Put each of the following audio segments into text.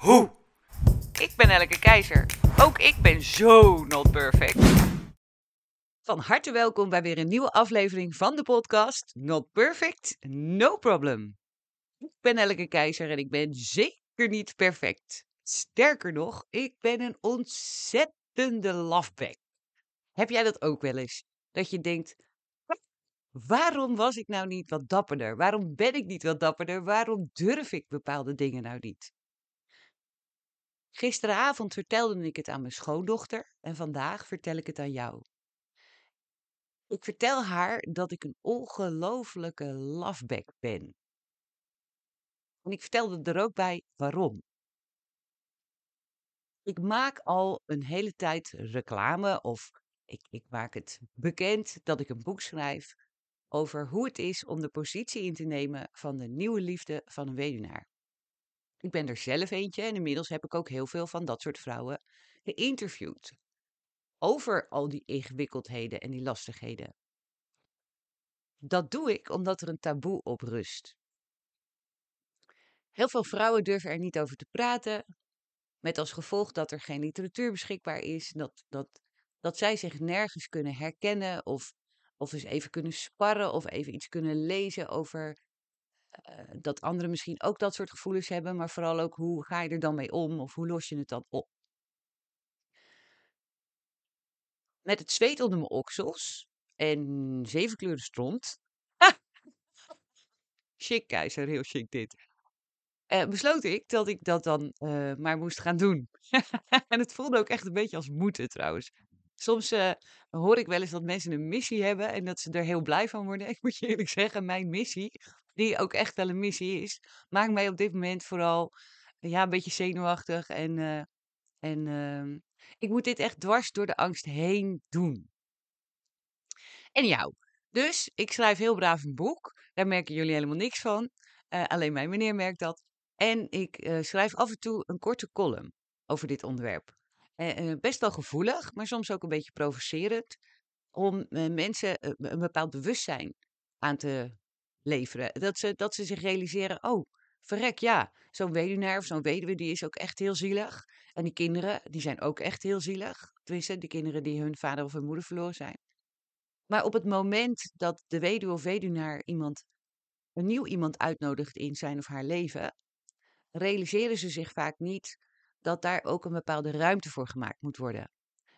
hoe. Ik ben Elke Keizer. Ook ik ben zo not perfect. Van harte welkom bij weer een nieuwe aflevering van de podcast Not Perfect, No Problem. Ik ben Elke Keizer en ik ben zeker niet perfect. Sterker nog, ik ben een ontzettende lafbek. Heb jij dat ook wel eens? Dat je denkt, waarom was ik nou niet wat dapperder? Waarom ben ik niet wat dapperder? Waarom durf ik bepaalde dingen nou niet? Gisteravond vertelde ik het aan mijn schoondochter en vandaag vertel ik het aan jou. Ik vertel haar dat ik een ongelofelijke lafbek ben. En ik vertelde er ook bij waarom. Ik maak al een hele tijd reclame of ik, ik maak het bekend dat ik een boek schrijf over hoe het is om de positie in te nemen van de nieuwe liefde van een weduwnaar. Ik ben er zelf eentje en inmiddels heb ik ook heel veel van dat soort vrouwen geïnterviewd. Over al die ingewikkeldheden en die lastigheden. Dat doe ik omdat er een taboe op rust. Heel veel vrouwen durven er niet over te praten, met als gevolg dat er geen literatuur beschikbaar is, dat, dat, dat zij zich nergens kunnen herkennen of, of eens even kunnen sparren of even iets kunnen lezen over dat anderen misschien ook dat soort gevoelens hebben, maar vooral ook hoe ga je er dan mee om of hoe los je het dan op. Met het zweet onder mijn oksels en zeven kleuren stront. chic, keizer, heel chic dit. Uh, besloot ik dat ik dat dan uh, maar moest gaan doen. en het voelde ook echt een beetje als moeten trouwens. Soms uh, hoor ik wel eens dat mensen een missie hebben en dat ze er heel blij van worden. Ik moet je eerlijk zeggen, mijn missie die ook echt wel een missie is, maakt mij op dit moment vooral ja, een beetje zenuwachtig. En, uh, en uh, ik moet dit echt dwars door de angst heen doen. En jou. Dus ik schrijf heel braaf een boek. Daar merken jullie helemaal niks van. Uh, alleen mijn meneer merkt dat. En ik schrijf af en toe een korte column over dit onderwerp. Uh, best wel gevoelig, maar soms ook een beetje provocerend. Om mensen een bepaald bewustzijn aan te leveren. Dat ze, dat ze zich realiseren, oh, verrek, ja, zo'n weduwnaar of zo'n weduwe, die is ook echt heel zielig. En die kinderen, die zijn ook echt heel zielig. Tenminste, de kinderen die hun vader of hun moeder verloren zijn. Maar op het moment dat de weduwe of weduwnaar iemand, een nieuw iemand uitnodigt in zijn of haar leven, realiseren ze zich vaak niet dat daar ook een bepaalde ruimte voor gemaakt moet worden.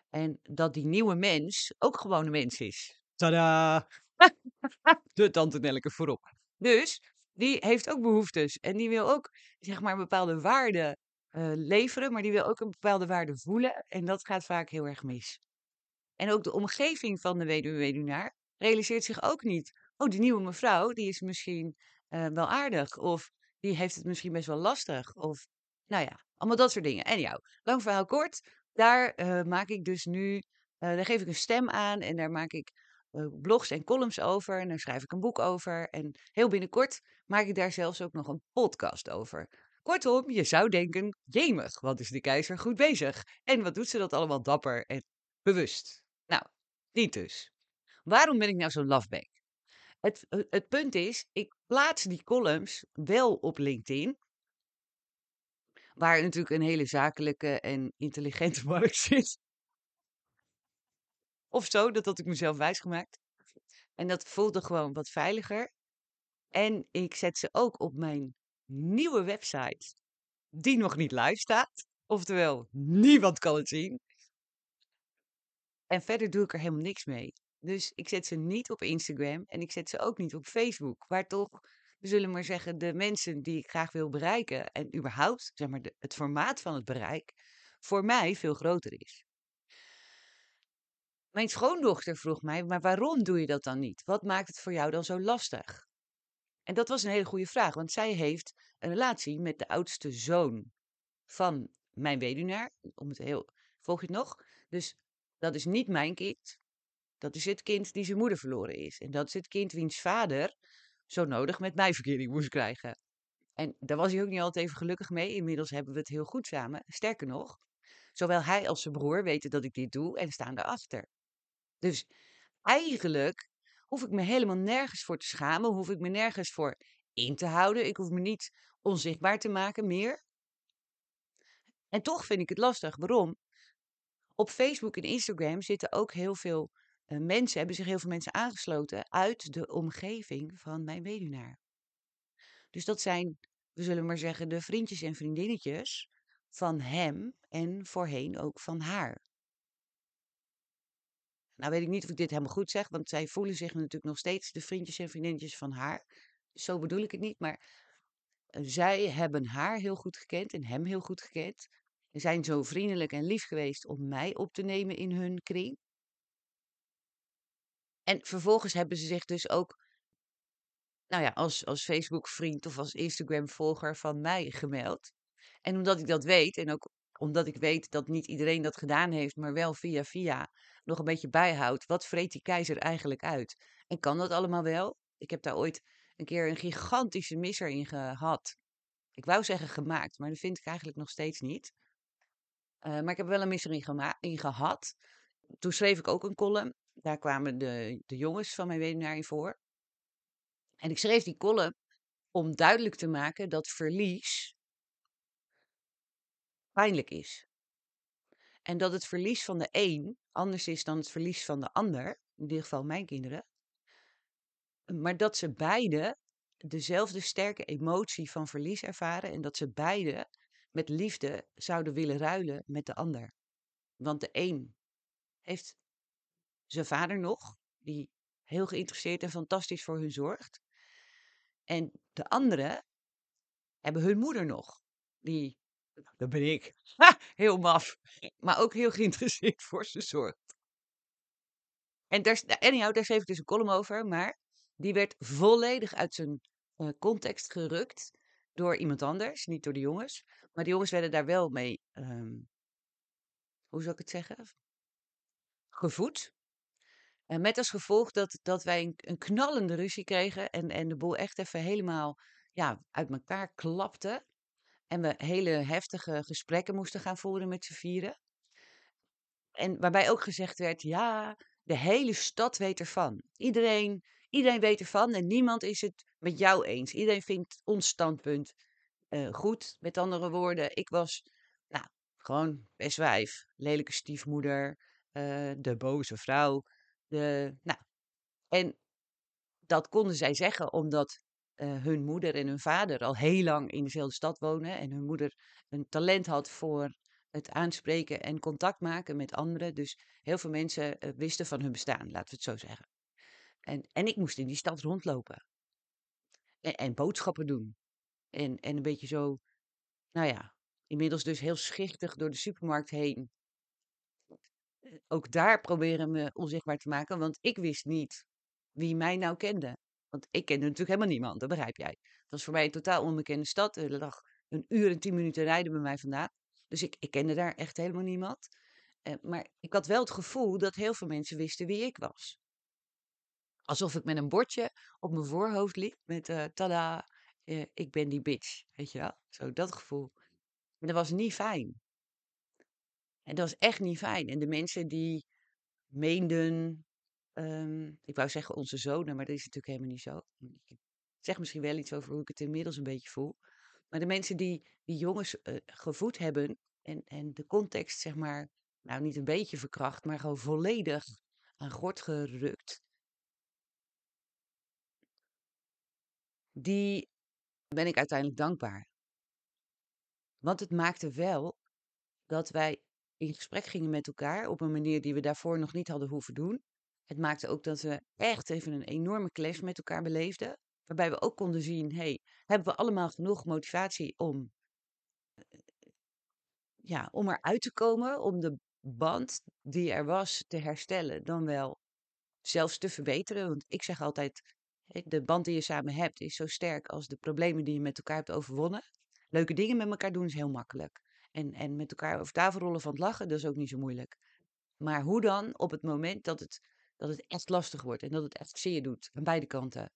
En dat die nieuwe mens ook gewoon een mens is. Tada! de tante Nelke voorop. Dus die heeft ook behoeftes. En die wil ook, zeg maar, een bepaalde waarde uh, leveren. Maar die wil ook een bepaalde waarde voelen. En dat gaat vaak heel erg mis. En ook de omgeving van de weduwe-weduwnaar realiseert zich ook niet. Oh, die nieuwe mevrouw, die is misschien uh, wel aardig. Of die heeft het misschien best wel lastig. Of, nou ja, allemaal dat soort dingen. En jou, lang verhaal kort. Daar uh, maak ik dus nu, daar geef ik een stem aan. En daar maak ik uh, blogs en columns over. En daar schrijf ik een boek over. En heel binnenkort maak ik daar zelfs ook nog een podcast over. Kortom, je zou denken, jemig, wat is de keizer goed bezig? En wat doet ze dat allemaal dapper en bewust? Nou, niet dus. Waarom ben ik nou zo'n lafbek? Het, het punt is, ik plaats die columns wel op LinkedIn. Waar natuurlijk een hele zakelijke en intelligente markt zit. Of zo, dat had ik mezelf wijsgemaakt. En dat voelde gewoon wat veiliger. En ik zet ze ook op mijn nieuwe website, die nog niet live staat. Oftewel, niemand kan het zien. En verder doe ik er helemaal niks mee. Dus ik zet ze niet op Instagram en ik zet ze ook niet op Facebook. Waar toch, we zullen maar zeggen, de mensen die ik graag wil bereiken en überhaupt, zeg maar, het formaat van het bereik, voor mij veel groter is. Mijn schoondochter vroeg mij, maar waarom doe je dat dan niet? Wat maakt het voor jou dan zo lastig? En dat was een hele goede vraag, want zij heeft een relatie met de oudste zoon van mijn weduwnaar. Om het heel, volg je het nog? Dus dat is niet mijn kind. Dat is het kind die zijn moeder verloren is. En dat is het kind wiens vader zo nodig met mij verkering moest krijgen. En daar was hij ook niet altijd even gelukkig mee. Inmiddels hebben we het heel goed samen. Sterker nog, zowel hij als zijn broer weten dat ik dit doe en staan daarachter. Dus eigenlijk hoef ik me helemaal nergens voor te schamen, hoef ik me nergens voor in te houden. Ik hoef me niet onzichtbaar te maken meer. En toch vind ik het lastig. Waarom? Op Facebook en Instagram zitten ook heel veel mensen, hebben zich heel veel mensen aangesloten uit de omgeving van mijn weduwnaar. Dus dat zijn, we zullen maar zeggen, de vriendjes en vriendinnetjes van hem en voorheen ook van haar. Nou weet ik niet of ik dit helemaal goed zeg, want zij voelen zich natuurlijk nog steeds de vriendjes en vriendinnetjes van haar. Zo bedoel ik het niet, maar eh, zij hebben haar heel goed gekend en hem heel goed gekend. En zijn zo vriendelijk en lief geweest om mij op te nemen in hun kring. En vervolgens hebben ze zich dus ook, nou ja, als, als Facebook-vriend of als Instagram-volger van mij gemeld. En omdat ik dat weet en ook omdat ik weet dat niet iedereen dat gedaan heeft, maar wel via via nog een beetje bijhoudt. Wat vreet die keizer eigenlijk uit? En kan dat allemaal wel? Ik heb daar ooit een keer een gigantische misser in gehad. Ik wou zeggen gemaakt, maar dat vind ik eigenlijk nog steeds niet. Uh, maar ik heb wel een misser in, in, gehad. Toen schreef ik ook een column. Daar kwamen de, de jongens van mijn weduwnaar in voor. En ik schreef die column om duidelijk te maken dat verlies pijnlijk is. En dat het verlies van de een anders is dan het verlies van de ander, in dit geval mijn kinderen. Maar dat ze beide dezelfde sterke emotie van verlies ervaren en dat ze beide met liefde zouden willen ruilen met de ander. Want de een heeft zijn vader nog, die heel geïnteresseerd en fantastisch voor hun zorgt. En de andere hebben hun moeder nog, die dat ben ik. Ha, heel maf. Maar ook heel geïnteresseerd voor ze zorgt. En daar, anyhow, daar schreef ik dus een column over. Maar die werd volledig uit zijn uh, context gerukt door iemand anders. Niet door de jongens. Maar de jongens werden daar wel mee, um, hoe zou ik het zeggen? Gevoed. En met als gevolg dat, dat wij een, een knallende ruzie kregen. En, en de boel echt even helemaal ja, uit elkaar klapte. En we hele heftige gesprekken moesten gaan voeren met z'n vieren. En waarbij ook gezegd werd, ja, de hele stad weet ervan. Iedereen, iedereen weet ervan en niemand is het met jou eens. Iedereen vindt ons standpunt uh, goed. Met andere woorden, ik was nou, gewoon best wijf. Lelijke stiefmoeder, uh, de boze vrouw. Nou, en dat konden zij zeggen omdat uh, hun moeder en hun vader al heel lang in dezelfde stad wonen. En hun moeder een talent had voor het aanspreken en contact maken met anderen. Dus heel veel mensen uh, wisten van hun bestaan, laten we het zo zeggen. En, en ik moest in die stad rondlopen. En, en boodschappen doen. En, en een beetje zo, nou ja, inmiddels dus heel schichtig door de supermarkt heen. Ook daar proberen me onzichtbaar te maken, want ik wist niet wie mij nou kende. Want ik kende natuurlijk helemaal niemand, dat begrijp jij. Het was voor mij een totaal onbekende stad. Er lag een uur en tien minuten rijden bij mij vandaan. Dus ik, ik kende daar echt helemaal niemand. Eh, maar ik had wel het gevoel dat heel veel mensen wisten wie ik was. Alsof ik met een bordje op mijn voorhoofd liep met uh, tada, eh, ik ben die bitch. Weet je wel? Zo dat gevoel. Dat was niet fijn. En dat was echt niet fijn. En de mensen die meenden Ehm, ik wou zeggen onze zonen, maar dat is natuurlijk helemaal niet zo. Ik zeg misschien wel iets over hoe ik het inmiddels een beetje voel. Maar de mensen die die jongens uh, gevoed hebben en, en de context, zeg maar, nou niet een beetje verkracht, maar gewoon volledig aan gort gerukt. Die ben ik uiteindelijk dankbaar. Want het maakte wel dat wij in gesprek gingen met elkaar op een manier die we daarvoor nog niet hadden hoeven doen. Het maakte ook dat we echt even een enorme clash met elkaar beleefden. Waarbij we ook konden zien, hey, hebben we allemaal genoeg motivatie om, eh, ja, om eruit te komen, om de band die er was te herstellen, dan wel zelfs te verbeteren. Want ik zeg altijd, de band die je samen hebt is zo sterk als de problemen die je met elkaar hebt overwonnen. Leuke dingen met elkaar doen is heel makkelijk. En, en met elkaar over tafel rollen van het lachen, dat is ook niet zo moeilijk. Maar hoe dan op het moment dat het, dat het echt lastig wordt en dat het echt zeer doet, aan beide kanten?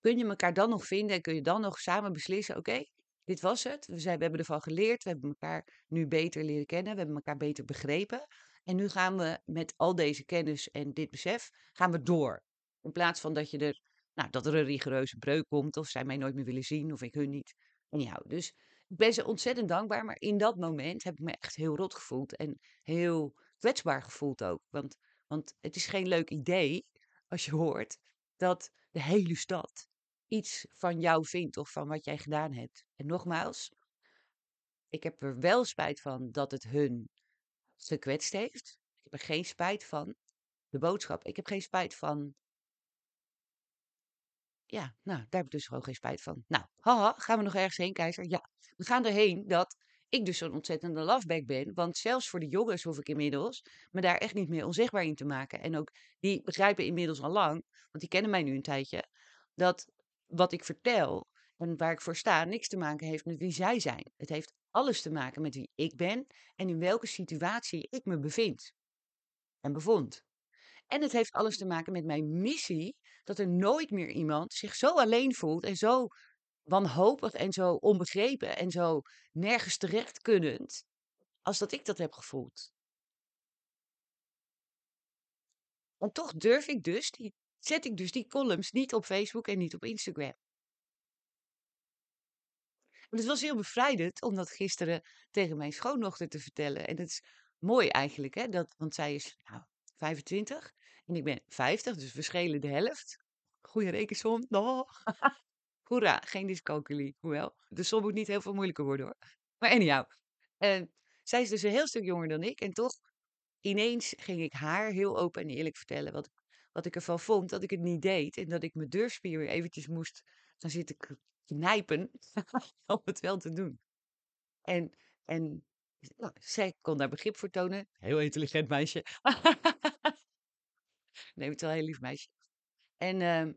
Kun je elkaar dan nog vinden en kun je dan nog samen beslissen, oké, dit was het. We, zijn, we hebben ervan geleerd, we hebben elkaar nu beter leren kennen, we hebben elkaar beter begrepen. En nu gaan we met al deze kennis en dit besef, gaan we door. In plaats van dat je er, nou, dat er een rigoureuze breuk komt, of zij mij nooit meer willen zien, of ik hun niet. En. Dus ik ben ze ontzettend dankbaar, maar in dat moment heb ik me echt heel rot gevoeld en heel kwetsbaar gevoeld ook. Want, want het is geen leuk idee als je hoort dat de hele stad iets van jou vindt of van wat jij gedaan hebt. En nogmaals, ik heb er wel spijt van dat het hun gekwetst heeft. Ik heb er geen spijt van. De boodschap, ik heb geen spijt van. Ja, nou, daar heb ik dus gewoon geen spijt van. Nou, haha, gaan we nog ergens heen, keizer? Ja, we gaan erheen dat ik dus zo'n ontzettende loveback ben. Want zelfs voor de jongens hoef ik inmiddels me daar echt niet meer onzichtbaar in te maken. En ook die begrijpen inmiddels al lang, want die kennen mij nu een tijdje, dat wat ik vertel en waar ik voor sta niks te maken heeft met wie zij zijn. Het heeft alles te maken met wie ik ben en in welke situatie ik me bevind en bevond. En het heeft alles te maken met mijn missie, dat er nooit meer iemand zich zo alleen voelt en zo wanhopig en zo onbegrepen en zo nergens terecht kunnend, als dat ik dat heb gevoeld. En toch durf ik dus, die, zet ik dus die columns niet op Facebook en niet op Instagram. het was heel bevrijdend om dat gisteren tegen mijn schoondochter te vertellen. En het is mooi eigenlijk, hè? Dat, want zij is nou, 25 en ik ben 50, dus we schelen de helft. Goeie rekensom. Oh. Hoera, geen dyscalculie. Hoewel, de som moet niet heel veel moeilijker worden hoor. Maar anyhow, uh, zij is dus een heel stuk jonger dan ik. En toch, ineens ging ik haar heel open en eerlijk vertellen wat, wat ik ervan vond dat ik het niet deed. En dat ik mijn deurspier weer eventjes moest gaan zitten knijpen om het wel te doen. En, en nou, zij kon daar begrip voor tonen. Heel intelligent meisje. nee, het wel heel lief meisje. En uh,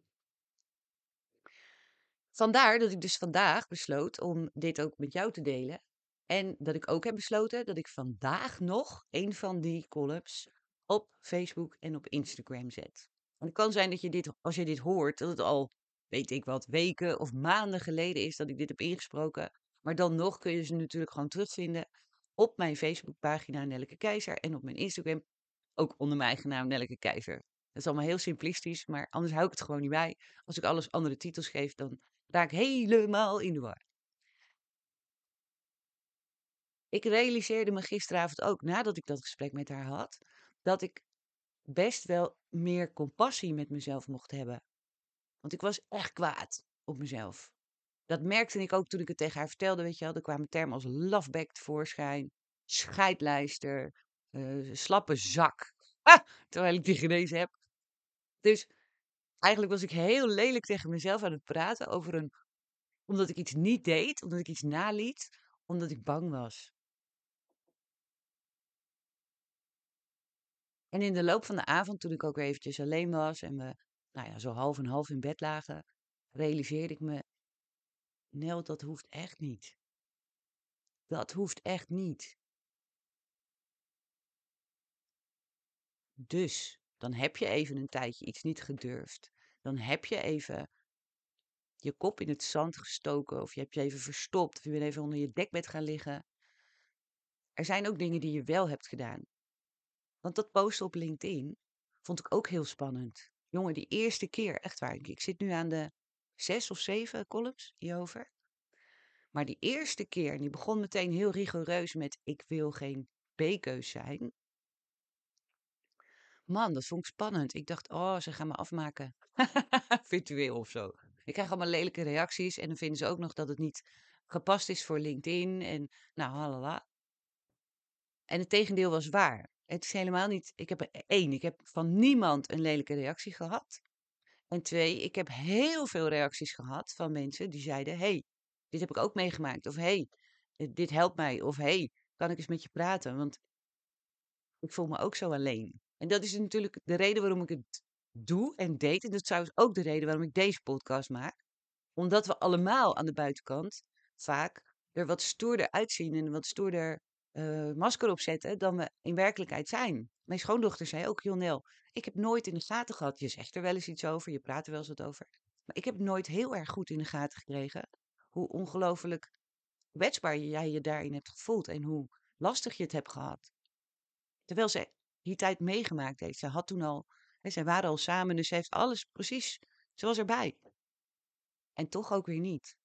vandaar dat ik dus vandaag besloot om dit ook met jou te delen. En dat ik ook heb besloten dat ik vandaag nog een van die columns op Facebook en op Instagram zet. En het kan zijn dat je dit, als je dit hoort, dat het al, weet ik wat, weken of maanden geleden is dat ik dit heb ingesproken. Maar dan nog kun je ze natuurlijk gewoon terugvinden op mijn Facebookpagina Nelleke Keizer en op mijn Instagram ook onder mijn eigen naam Nelleke Keizer. Dat is allemaal heel simplistisch, maar anders hou ik het gewoon niet bij. Als ik alles andere titels geef, dan raak ik helemaal in de war. Ik realiseerde me gisteravond ook, nadat ik dat gesprek met haar had, dat ik best wel meer compassie met mezelf mocht hebben. Want ik was echt kwaad op mezelf. Dat merkte ik ook toen ik het tegen haar vertelde, weet je wel. Er kwamen termen als loveback tevoorschijn, scheidlijster, uh, slappe zak. Ah, terwijl ik die genezen heb. Dus eigenlijk was ik heel lelijk tegen mezelf aan het praten over een... Omdat ik iets niet deed, omdat ik iets naliet, omdat ik bang was. En in de loop van de avond, toen ik ook eventjes alleen was en we nou ja, zo half en half in bed lagen, realiseerde ik me, Nel, dat hoeft echt niet. Dat hoeft echt niet. Dus, dan heb je even een tijdje iets niet gedurfd. Dan heb je even je kop in het zand gestoken of je hebt je even verstopt of je bent even onder je dekbed gaan liggen. Er zijn ook dingen die je wel hebt gedaan. Want dat posten op LinkedIn vond ik ook heel spannend. Jongen, die eerste keer, echt waar. Ik zit nu aan de zes of zeven columns hierover. Maar die eerste keer, en die begon meteen heel rigoureus met: Ik wil geen B-keus zijn. Man, dat vond ik spannend. Ik dacht, oh, ze gaan me afmaken. Virtueel of zo. Ik krijg allemaal lelijke reacties en dan vinden ze ook nog dat het niet gepast is voor LinkedIn. En nou, halala. En het tegendeel was waar. Het is helemaal niet. Ik heb één, ik heb van niemand een lelijke reactie gehad. En twee, ik heb heel veel reacties gehad van mensen die zeiden: hey, dit heb ik ook meegemaakt. Of hey, dit helpt mij. Of hey, kan ik eens met je praten? Want ik voel me ook zo alleen. En dat is natuurlijk de reden waarom ik het doe en deed. En dat is trouwens ook de reden waarom ik deze podcast maak. Omdat we allemaal aan de buitenkant vaak er wat stoerder uitzien en wat stoerder uh, masker opzetten dan we in werkelijkheid zijn. Mijn schoondochter zei ook, Jonel, ik heb nooit in de gaten gehad. Je zegt er wel eens iets over, je praat er wel eens wat over. Maar ik heb nooit heel erg goed in de gaten gekregen hoe ongelooflijk kwetsbaar jij je daarin hebt gevoeld en hoe lastig je het hebt gehad. Terwijl ze die tijd meegemaakt heeft. Ze had toen al, hè, zij waren al samen, dus ze heeft alles precies, ze was erbij. En toch ook weer niet.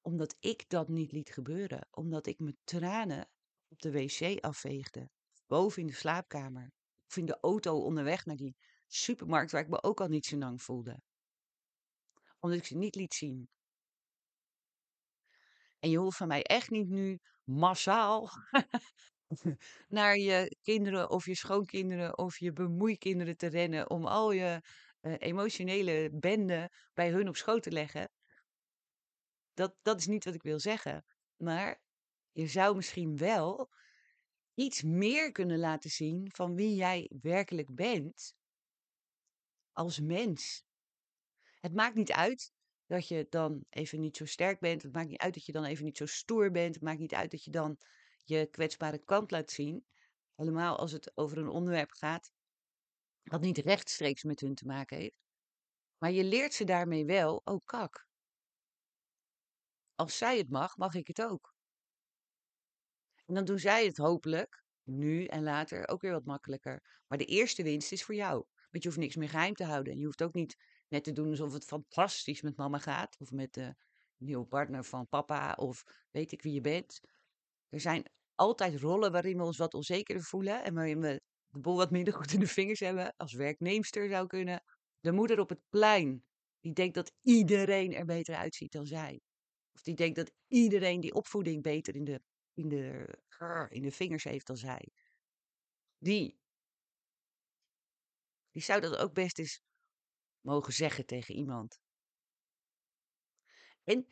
Omdat ik dat niet liet gebeuren. Omdat ik mijn tranen op de wc afveegde. Boven in de slaapkamer. Of in de auto onderweg naar die supermarkt waar ik me ook al niet zo lang voelde. Omdat ik ze niet liet zien. En je hoeft van mij echt niet nu massaal naar je kinderen of je schoonkinderen of je bemoeikinderen te rennen om al je uh, emotionele bende bij hun op schoot te leggen. Dat, dat is niet wat ik wil zeggen. Maar je zou misschien wel iets meer kunnen laten zien van wie jij werkelijk bent als mens. Het maakt niet uit dat je dan even niet zo sterk bent. Het maakt niet uit dat je dan even niet zo stoer bent. Het maakt niet uit dat je dan je kwetsbare kant laat zien. Helemaal als het over een onderwerp gaat wat niet rechtstreeks met hun te maken heeft. Maar je leert ze daarmee wel, oh kak. Als zij het mag, mag ik het ook. En dan doen zij het hopelijk, nu en later, ook weer wat makkelijker. Maar de eerste winst is voor jou. Want je hoeft niks meer geheim te houden. En je hoeft ook niet net te doen alsof het fantastisch met mama gaat. Of met de nieuwe partner van papa. Of weet ik wie je bent. Er zijn altijd rollen waarin we ons wat onzekerder voelen. En waarin we de boel wat minder goed in de vingers hebben. Als werknemster zou kunnen. De moeder op het plein. Die denkt dat iedereen er beter uitziet dan zij. Of die denkt dat iedereen die opvoeding beter in de, in de, in de vingers heeft dan zij. Die, die zou dat ook best eens mogen zeggen tegen iemand. En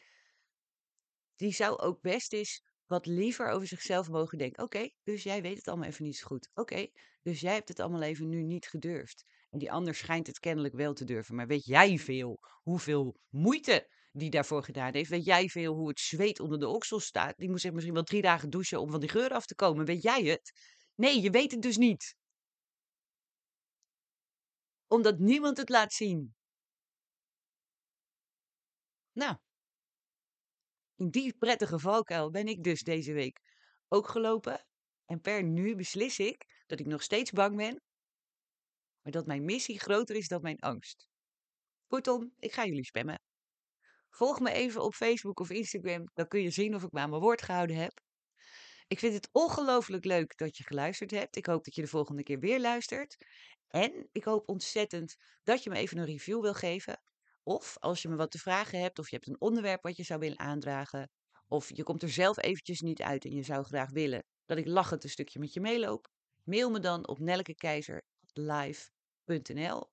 die zou ook best eens wat liever over zichzelf mogen denken. Oké, dus jij weet het allemaal even niet zo goed. Oké, dus jij hebt het allemaal even nu niet gedurfd. En die ander schijnt het kennelijk wel te durven. Maar weet jij veel hoeveel moeite die daarvoor gedaan heeft? Weet jij veel hoe het zweet onder de oksel staat? Die moet zich misschien wel drie dagen douchen om van die geur af te komen. Weet jij het? Nee, je weet het dus niet. Omdat niemand het laat zien. Nou, in die prettige valkuil ben ik dus deze week ook gelopen. En per nu beslis ik dat ik nog steeds bang ben, maar dat mijn missie groter is dan mijn angst. Kortom, ik ga jullie spammen. Volg me even op Facebook of Instagram, dan kun je zien of ik me aan mijn woord gehouden heb. Ik vind het ongelooflijk leuk dat je geluisterd hebt. Ik hoop dat je de volgende keer weer luistert. En ik hoop ontzettend dat je me even een review wil geven. Of als je me wat te vragen hebt, of je hebt een onderwerp wat je zou willen aandragen, of je komt er zelf eventjes niet uit en je zou graag willen dat ik lachend een stukje met je meeloop, mail me dan op nelkekeizer.live.nl.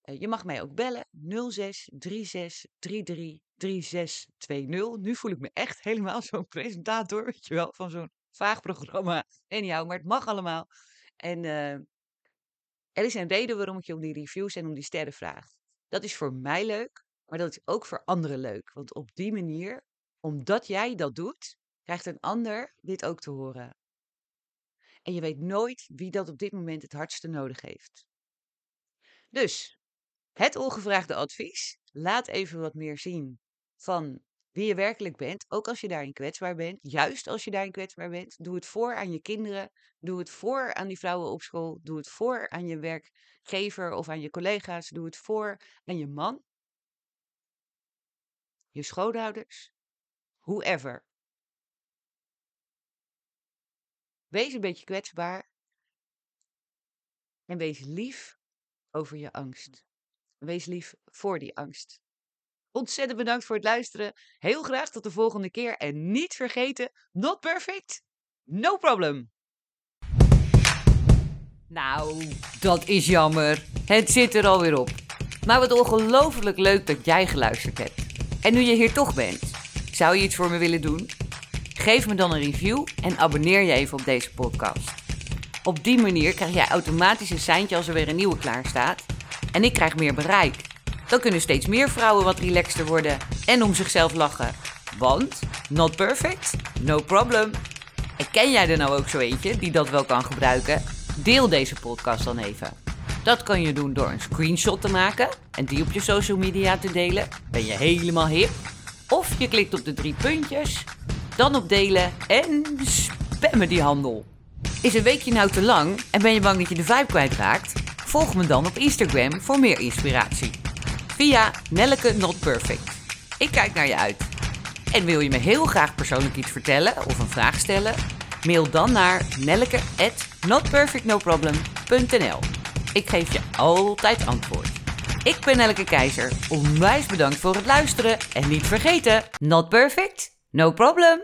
Eh, je mag mij ook bellen 06 36 33 3620. Nu voel ik me echt helemaal zo'n presentator, weet je wel, van zo'n vaag programma. En jou, maar het mag allemaal. En uh, er is een reden waarom ik je om die reviews en om die sterren vraag. Dat is voor mij leuk, maar dat is ook voor anderen leuk. Want op die manier, omdat jij dat doet, krijgt een ander dit ook te horen. En je weet nooit wie dat op dit moment het hardste nodig heeft. Dus, het ongevraagde advies. Laat even wat meer zien van wie je werkelijk bent. Ook als je daarin kwetsbaar bent. Juist als je daarin kwetsbaar bent. Doe het voor aan je kinderen. Doe het voor aan die vrouwen op school. Doe het voor aan je werkgever of aan je collega's. Doe het voor aan je man. Je schoonouders. Whoever. Wees een beetje kwetsbaar. En wees lief over je angst. Wees lief voor die angst. Ontzettend bedankt voor het luisteren. Heel graag tot de volgende keer. En niet vergeten, not perfect, no problem. Nou, dat is jammer. Het zit er alweer op. Maar wat ongelooflijk leuk dat jij geluisterd hebt. En nu je hier toch bent, zou je iets voor me willen doen? Geef me dan een review en abonneer je even op deze podcast. Op die manier krijg jij automatisch een seintje als er weer een nieuwe klaar staat. En ik krijg meer bereik. Dan kunnen steeds meer vrouwen wat relaxter worden en om zichzelf lachen. Want not perfect, no problem. En ken jij er nou ook zo eentje die dat wel kan gebruiken? Deel deze podcast dan even. Dat kan je doen door een screenshot te maken en die op je social media te delen. Ben je helemaal hip? Of je klikt op de drie puntjes, dan op delen en spammen die handel. Is een weekje nou te lang en ben je bang dat je de vibe kwijtraakt? Volg me dan op Instagram voor meer inspiratie. Via Nelleke Not Perfect. Ik kijk naar je uit. En wil je me heel graag persoonlijk iets vertellen of een vraag stellen? Mail dan naar nelleke@notperfectnoproblem.nl. Ik geef je altijd antwoord. Ik ben Nelleke Keizer. Onwijs bedankt voor het luisteren en niet vergeten, not perfect, no problem.